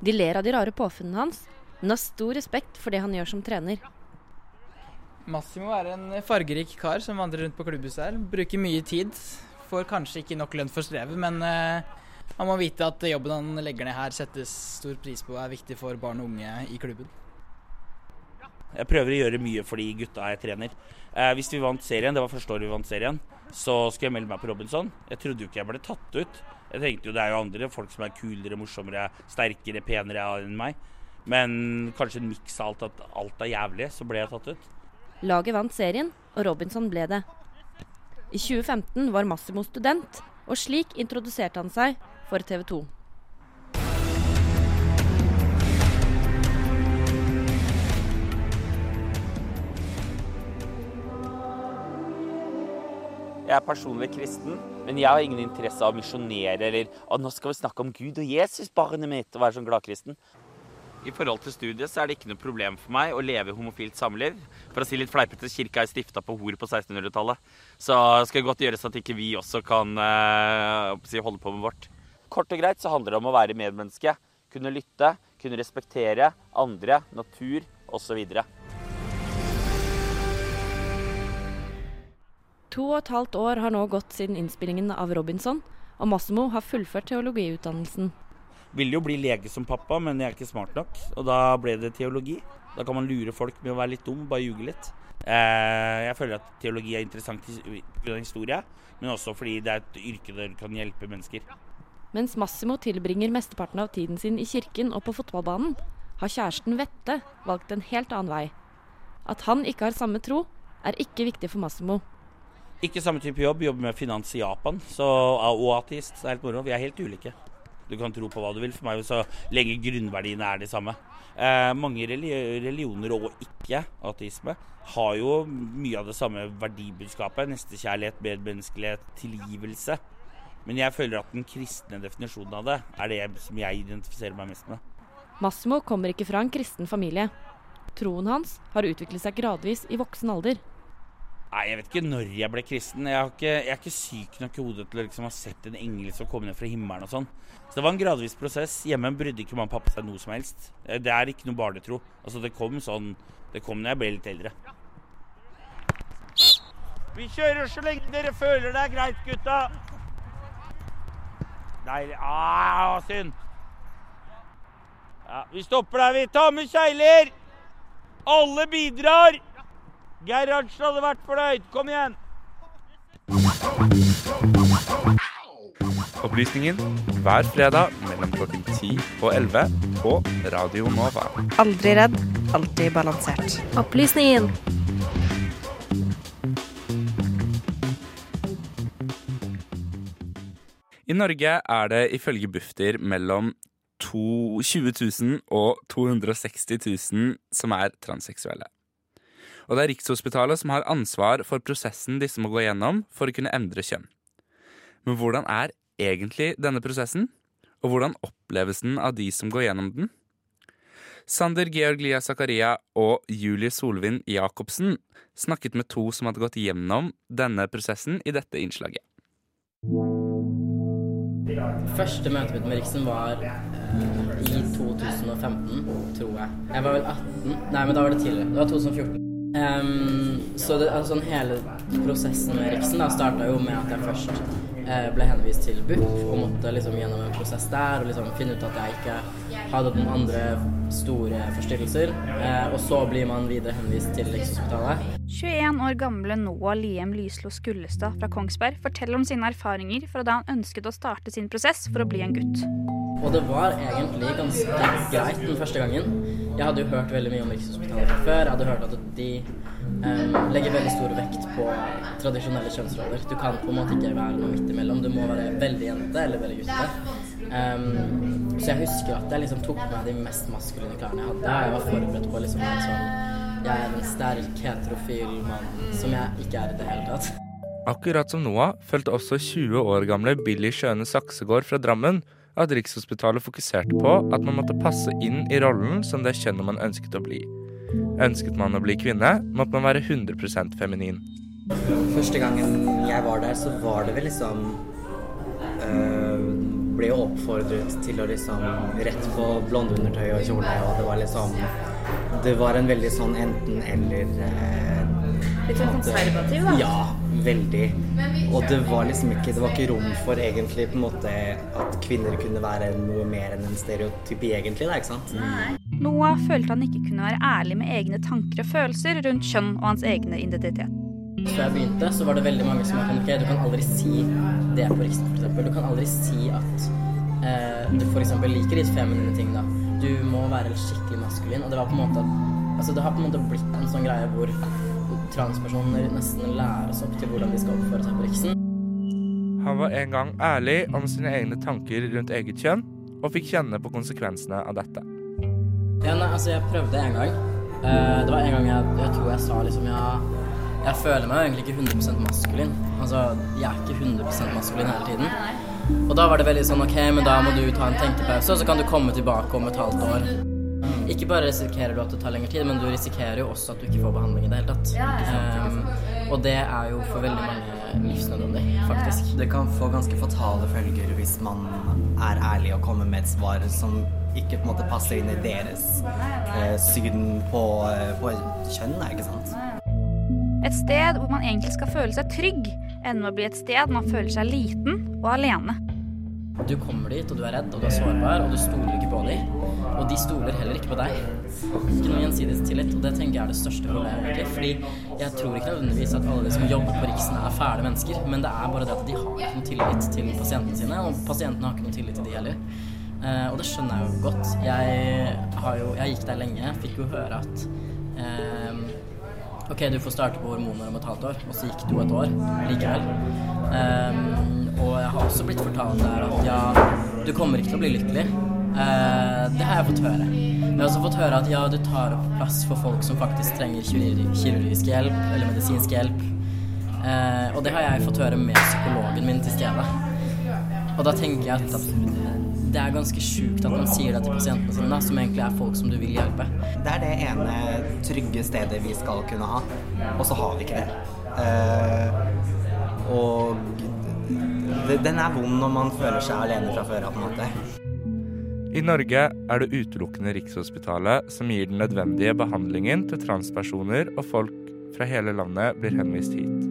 [SPEAKER 16] De ler av de rare påfunnene hans, men har stor respekt for det han gjør som trener.
[SPEAKER 17] Massimo er en fargerik kar som vandrer rundt på klubbhuset her. Bruker mye tid. Får kanskje ikke nok lønn for strevet, men uh, han må vite at jobben han legger ned her settes stor pris på og er viktig for barn og unge i klubben.
[SPEAKER 15] Jeg prøver å gjøre mye for de gutta jeg trener. Eh, hvis vi vant serien, det var første året vi vant serien, så skulle jeg melde meg på Robinson. Jeg trodde jo ikke jeg ble tatt ut. Jeg tenkte jo det er jo andre folk som er kulere, morsommere, sterkere, penere enn meg. Men kanskje en miks av alt at alt er jævlig, så ble jeg tatt ut.
[SPEAKER 16] Laget vant serien, og Robinson ble det. I 2015 var Massimo student, og slik introduserte han seg for TV 2.
[SPEAKER 15] Jeg er personlig kristen, men jeg har ingen interesse av å misjonere eller å, nå skal vi snakke om Gud og Jesus, barnet mitt, og være sånn gladkristen. I forhold til studiet så er det ikke noe problem for meg å leve homofilt samliv. For å si litt fleipete, kirka er stifta på hor på 1600-tallet. Så skal det godt gjøres at ikke vi også kan si, holde på med vårt. Kort og greit så handler det om å være medmenneske. Kunne lytte, kunne respektere andre, natur osv.
[SPEAKER 16] To og et halvt år har nå gått siden innspillingen av Robinson, og Massimo har fullført teologiutdannelsen.
[SPEAKER 15] Ville jo bli lege som pappa, men jeg er ikke smart nok. Og da ble det teologi. Da kan man lure folk med å være litt dum, bare ljuge litt. Eh, jeg føler at teologi er interessant pga. historie, men også fordi det er et yrke der du kan hjelpe mennesker.
[SPEAKER 16] Mens Massimo tilbringer mesteparten av tiden sin i kirken og på fotballbanen, har kjæresten Vette valgt en helt annen vei. At han ikke har samme tro, er ikke viktig for Massimo.
[SPEAKER 15] Ikke samme type jobb, jobber med finans i Japan så, og ateist. Det er helt moro. Vi er helt ulike. Du kan tro på hva du vil for meg, så lenge grunnverdiene er de samme. Eh, mange religioner og ikke-ateisme har jo mye av det samme verdibudskapet. Nestekjærlighet, medmenneskelighet, tilgivelse. Men jeg føler at den kristne definisjonen av det er det som jeg identifiserer meg mest med.
[SPEAKER 16] Massimo kommer ikke fra en kristen familie. Troen hans har utviklet seg gradvis i voksen alder.
[SPEAKER 15] Nei, Jeg vet ikke når jeg ble kristen. Jeg, ikke, jeg er ikke syk nok i hodet til å liksom ha sett en engel som kom ned fra himmelen og sånn. Så det var en gradvis prosess. Hjemme brydde ikke mamma og pappa seg noe som helst. Eh, det er ikke noe barnetro. Altså, det kom sånn Det kom når jeg ble litt eldre. Vi kjører så lenge dere føler det er greit, gutta. Deilig. Ah, synd. Ja, vi stopper der, vi. Ta med kjegler! Alle bidrar! Gerhardsen hadde vært fornøyd. Kom igjen!
[SPEAKER 8] Opplysningen hver fredag mellom klokken 10 og 11 på Radio Nova.
[SPEAKER 6] Aldri redd, alltid balansert.
[SPEAKER 7] Opplysningen.
[SPEAKER 8] I Norge er det ifølge Bufdir mellom 20 000 og 260 000 som er transseksuelle. Og det er Rikshospitalet som har ansvar for prosessen disse må gå gjennom for å kunne endre kjønn. Men hvordan er egentlig denne prosessen? Og hvordan oppleves den av de som går gjennom den? Sander Georg Lia Zakaria og Julie Solvin Jacobsen snakket med to som hadde gått gjennom denne prosessen i dette innslaget.
[SPEAKER 18] Første møtet mitt med Riksen var eh, i 2015, tror jeg. Jeg var vel 18 Nei, men da var det tidligere. Det var 2014. Um, så det, altså, hele prosessen med Riksen da starta jo med at jeg først eh, ble henvist til BUP og måtte liksom gjennom en prosess der og liksom finne ut at jeg ikke hadde noen andre store forstyrrelser. Eh, og så blir man videre henvist til Rikshospitalet.
[SPEAKER 19] 21 år gamle Noah Liem Lyslo Skullestad fra Kongsberg forteller om sine erfaringer fra da han ønsket å starte sin prosess for å bli en gutt.
[SPEAKER 18] Og det var egentlig ganske greit den første gangen. Jeg hadde jo hørt veldig mye om Rikshospitalet fra før. Jeg hadde hørt at de um, legger veldig stor vekt på tradisjonelle kjønnsroller. Du kan på en måte ikke være noe midt imellom. Du må være veldig jente eller veldig gutte. Um, så jeg husker at jeg liksom tok meg de mest maskuline klærne jeg hadde. Jeg var forberedt på liksom en sånn Jeg er en sterk heterofil mann som jeg ikke er i det hele tatt.
[SPEAKER 8] Akkurat som Noah følte også 20 år gamle Billy Skjøne Saksegård fra Drammen at Rikshospitalet fokuserte på at man måtte passe inn i rollen som det kjønnet man ønsket å bli. Ønsket man å bli kvinne, måtte man være 100% feminin.
[SPEAKER 20] Første gangen jeg var der, så var det vel liksom øh, Ble jo oppfordret til å liksom Rett på blonde undertøy og kjole, og det var liksom Det var en veldig sånn enten-eller øh,
[SPEAKER 19] Litt sånn konservativ, da?
[SPEAKER 20] Ja, veldig. Og det var liksom ikke Det var ikke rom for egentlig på en måte at kvinner kunne være noe mer enn en stereotypi, egentlig. Da, ikke sant?
[SPEAKER 19] Nei. Noah følte han ikke kunne være ærlig med egne tanker og følelser rundt kjønn og hans egne identitet.
[SPEAKER 18] Før jeg begynte, så var det veldig mange som var sånn Ok, du kan aldri si det på Riksen, f.eks. Du kan aldri si at eh, du f.eks. liker litt feminine ting, da. Du må være skikkelig maskulin. Og det var på en måte Altså, det har på en måte blitt en sånn greie hvor transpersoner nesten læres opp til hvordan de skal oppføre seg på Riksen.
[SPEAKER 8] Han var en gang ærlig om sine egne tanker rundt eget kjønn, og fikk kjenne på konsekvensene av dette.
[SPEAKER 18] Ja, nei, altså, jeg prøvde en gang. Uh, det var en gang jeg, jeg tror jeg sa liksom ja, Jeg føler meg egentlig ikke 100% maskulin. Altså, jeg er ikke 100% maskulin hele tiden. Og da var det veldig sånn OK, men da må du ta en tenkepause, og så kan du komme tilbake om et halvt år. Ikke bare risikerer du at det tar lengre tid, men du risikerer jo også at du ikke får behandling i det hele tatt. Um, og det er jo for veldig mange livsnødvendig, faktisk.
[SPEAKER 20] Det kan få ganske fatale følger hvis man er ærlig og kommer med et svar som ikke på en måte passer inn i deres eh, syn på, eh, på kjønn, ikke sant?
[SPEAKER 19] Et sted hvor man egentlig skal føle seg trygg, ender med å bli et sted man føler seg liten og alene.
[SPEAKER 18] Du kommer dit, og du er redd, og du er sårbar, og du stoler ikke på dem. Og de stoler heller ikke på deg. Ikke noe gjensidig tillit, og det tenker jeg er det største problemet. egentlig. Fordi jeg tror ikke nødvendigvis at alle de som jobber på Riksen er fæle mennesker, men det er bare det at de har ikke noe tillit til pasientene sine, og pasientene har ikke noe tillit til de heller. Eh, og det skjønner jeg jo godt. Jeg, har jo, jeg gikk der lenge, fikk jo høre at eh, Ok, du får starte på hormoner om et halvt år, og så gikk det jo et år likevel. Um, og jeg har også blitt fortalt der at ja, du kommer ikke til å bli lykkelig. Uh, det har jeg fått høre. Jeg har også fått høre at ja, du tar opp plass for folk som faktisk trenger kirurgisk hjelp eller medisinsk hjelp. Uh, og det har jeg fått høre med psykologen min til stede. Og da tenker jeg at det er ganske sjukt at man sier det til pasientene sine, da, som egentlig er folk som du vil hjelpe.
[SPEAKER 20] Det er det ene trygge stedet vi skal kunne ha, og så har vi ikke det. Uh, og det, den er vond når man føler seg alene fra før av, på en måte.
[SPEAKER 8] I Norge er det utelukkende Rikshospitalet som gir den nødvendige behandlingen til transpersoner, og folk fra hele landet blir henvist hit.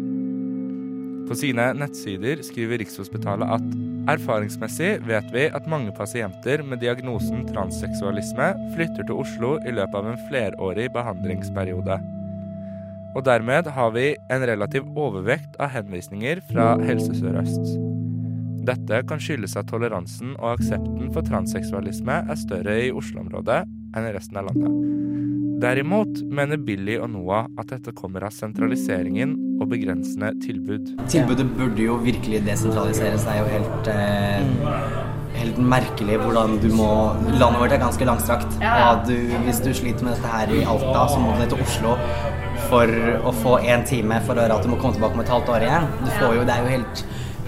[SPEAKER 8] På sine nettsider skriver Rikshospitalet at erfaringsmessig vet vi at mange pasienter med diagnosen transseksualisme flytter til Oslo i løpet av en flerårig behandlingsperiode. Og dermed har vi en relativ overvekt av henvisninger fra Helse Sør-Øst. Dette kan skyldes at toleransen og aksepten for transseksualisme er større i Oslo-området enn i resten av landet. Derimot mener Billy og Noah at dette kommer av sentraliseringen og begrensende tilbud.
[SPEAKER 20] Tilbudet burde jo virkelig desentraliseres. Det er jo helt, eh, helt merkelig hvordan du må Landet vårt er ganske langstrakt. Og du, hvis du sliter med dette her i Alta, så må du ned til Oslo for å få én time for å høre at du må komme tilbake om et halvt år igjen. Du får jo, det er jo helt,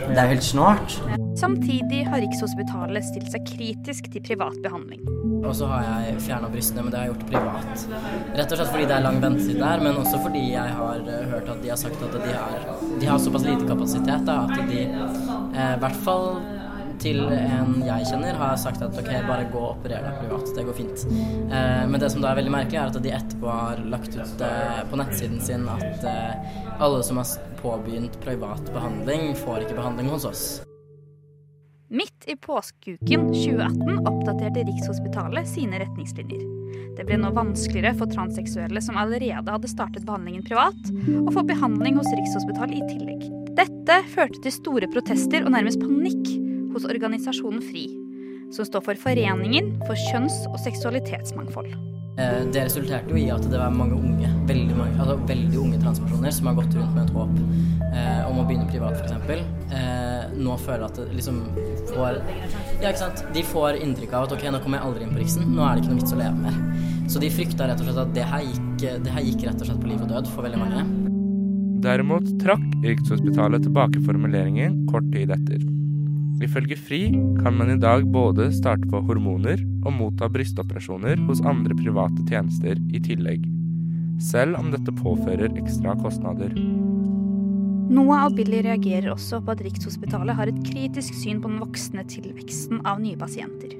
[SPEAKER 20] det er jo helt snålt.
[SPEAKER 19] Samtidig har Rikshospitalet stilt seg kritisk til privat behandling.
[SPEAKER 18] Og så har jeg fjerna brystene, men det har jeg gjort privat. Rett og slett fordi det er lang ventetid der, men også fordi jeg har uh, hørt at de har sagt at de har, de har såpass lite kapasitet da, at de eh, i hvert fall til en jeg kjenner, har sagt at ok, bare gå og operer deg privat. Det går fint. Eh, men det som da er veldig merkelig, er at de etterpå har lagt ut eh, på nettsiden sin at eh, alle som har påbegynt privat behandling, får ikke behandling hos oss.
[SPEAKER 19] Midt i påskeuken 2018 oppdaterte Rikshospitalet sine retningslinjer. Det ble nå vanskeligere for transseksuelle som allerede hadde startet behandlingen privat, å få behandling hos Rikshospitalet i tillegg. Dette førte til store protester og nærmest panikk hos organisasjonen FRI, som står for Foreningen for kjønns- og seksualitetsmangfold.
[SPEAKER 18] Eh, det resulterte jo i at det var mange unge, veldig, mange, altså veldig unge transpersoner som har gått rundt med et håp eh, om å begynne privat, f.eks. Eh, nå føler at det liksom får Ja, ikke sant. De får inntrykk av at ok, nå kommer jeg aldri inn på Riksen, nå er det ikke noe vits å leve mer. Så de frykta rett og slett at det her gikk, det her gikk rett og slett på liv og død for veldig mange.
[SPEAKER 8] Derimot trakk Rikshospitalet tilbake formuleringen kort tid etter. Ifølge FRI kan man i dag både starte på hormoner og motta brystoperasjoner hos andre private tjenester i tillegg, selv om dette påfører ekstra kostnader.
[SPEAKER 19] Noah og Billy reagerer også på at Rikshospitalet har et kritisk syn på den voksende tilveksten av nye pasienter.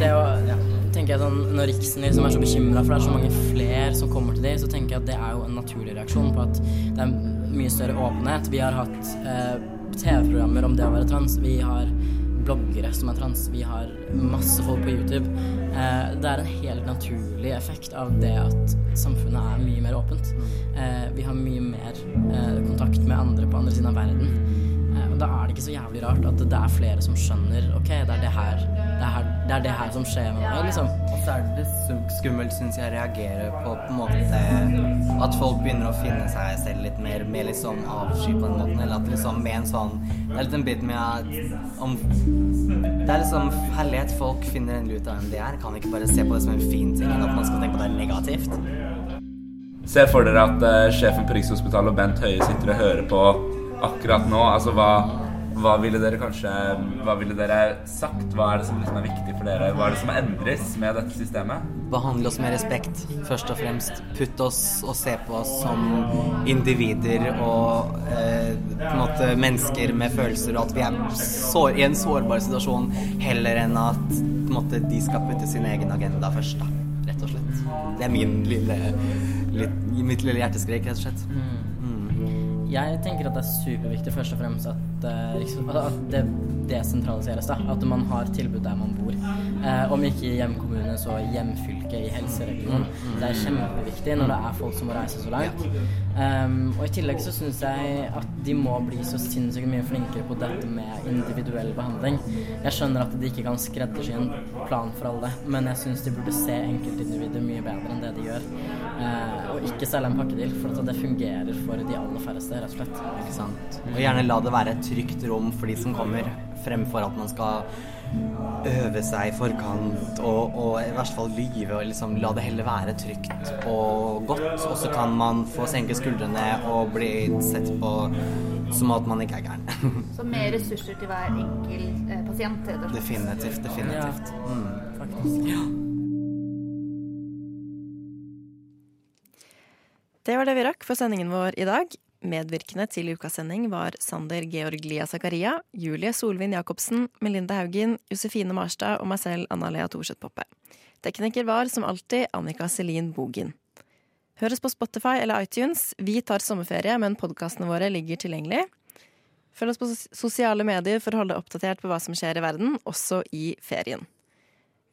[SPEAKER 18] Det å, ja, tenker jeg sånn, Når Riksen liksom er så bekymra for det er så mange flere som kommer til dem, så tenker jeg at det er jo en naturlig reaksjon på at det er mye større åpenhet. Vi har hatt eh, TV-programmer om det å være trans. Vi har bloggere som er trans. Vi har masse folk på YouTube. Eh, det er en helt naturlig effekt av det at samfunnet er mye mer åpent. Eh, vi har mye mer eh, kontakt med andre på andre siden av verden. Og da er det ikke så jævlig rart at det er flere som skjønner ok, det er det her, det er, det, er det her som skjer med meg, liksom.
[SPEAKER 20] Og så er det skummelt, syns jeg, reagerer på på en måte at folk begynner å finne seg selv litt mer med liksom avsky på den måten, eller at liksom med en sånn Det er litt en bit med at om Det er liksom herlighet folk finner endelig ut av hvem de er. Kan ikke bare se på det som en fin ting, enn at man skal tenke på det er negativt.
[SPEAKER 8] Se for dere at uh, sjefen på Rikshospitalet og Bent Høie sitter og hører på akkurat nå. Altså, hva, hva ville dere kanskje Hva ville dere sagt? Hva er det som liksom er viktig for dere? Hva er det som endres med dette systemet?
[SPEAKER 20] Behandle oss med respekt, først og fremst. Putt oss og se på oss som individer og eh, på en måte mennesker med følelser, og at vi er sår, i en sårbar situasjon, heller enn at på en måte, de skal putte sin egen agenda først. Da. Rett og slett. Det er min lille, litt, mitt lille hjerteskrik, rett og slett.
[SPEAKER 18] Jeg tenker at det er superviktig først og fremst at, eh, at det desentraliseres. da, At man har tilbud der man bor. Eh, om ikke i hjemkommune, så hjemfylke, i helseregionen. Det er kjempeviktig når det er folk som må reise så langt. Um, og i tillegg så syns jeg at de må bli så sinnssykt mye flinkere på dette med individuell behandling. Jeg skjønner at de ikke kan skreddersy en plan for alle, men jeg syns de burde se enkeltindividet mye bedre enn det de gjør. Eh, og ikke selge en pakkedeal, for at det fungerer for de aller færreste, rett og slett.
[SPEAKER 20] Ikke sant. Og gjerne la det være et trygt rom for de som kommer, fremfor at man skal øve seg i forkant og, og i hvert fall lyve og liksom la det heller være trygt og godt. Og så kan man få senke skuldrene og bli sett på som at man ikke er gæren.
[SPEAKER 19] Så mer ressurser til hver enkelt eh, pasient, rett og slett.
[SPEAKER 20] Definitivt. Definitivt. Mm.
[SPEAKER 18] Faktisk.
[SPEAKER 20] Ja.
[SPEAKER 6] Det var det vi rakk for sendingen vår i dag. Medvirkende til ukas sending var Sander Georg Lia Zakaria, Julie Solvin Jacobsen, Melinda Haugen, Josefine Marstad og meg selv, Anna Lea Thorseth Poppe. Tekniker var som alltid Annika Selin Bogen. Høres på Spotify eller iTunes. Vi tar sommerferie, men podkastene våre ligger tilgjengelig. Følg oss på sosiale medier for å holde oppdatert på hva som skjer i verden, også i ferien.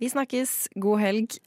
[SPEAKER 6] Vi snakkes. God helg.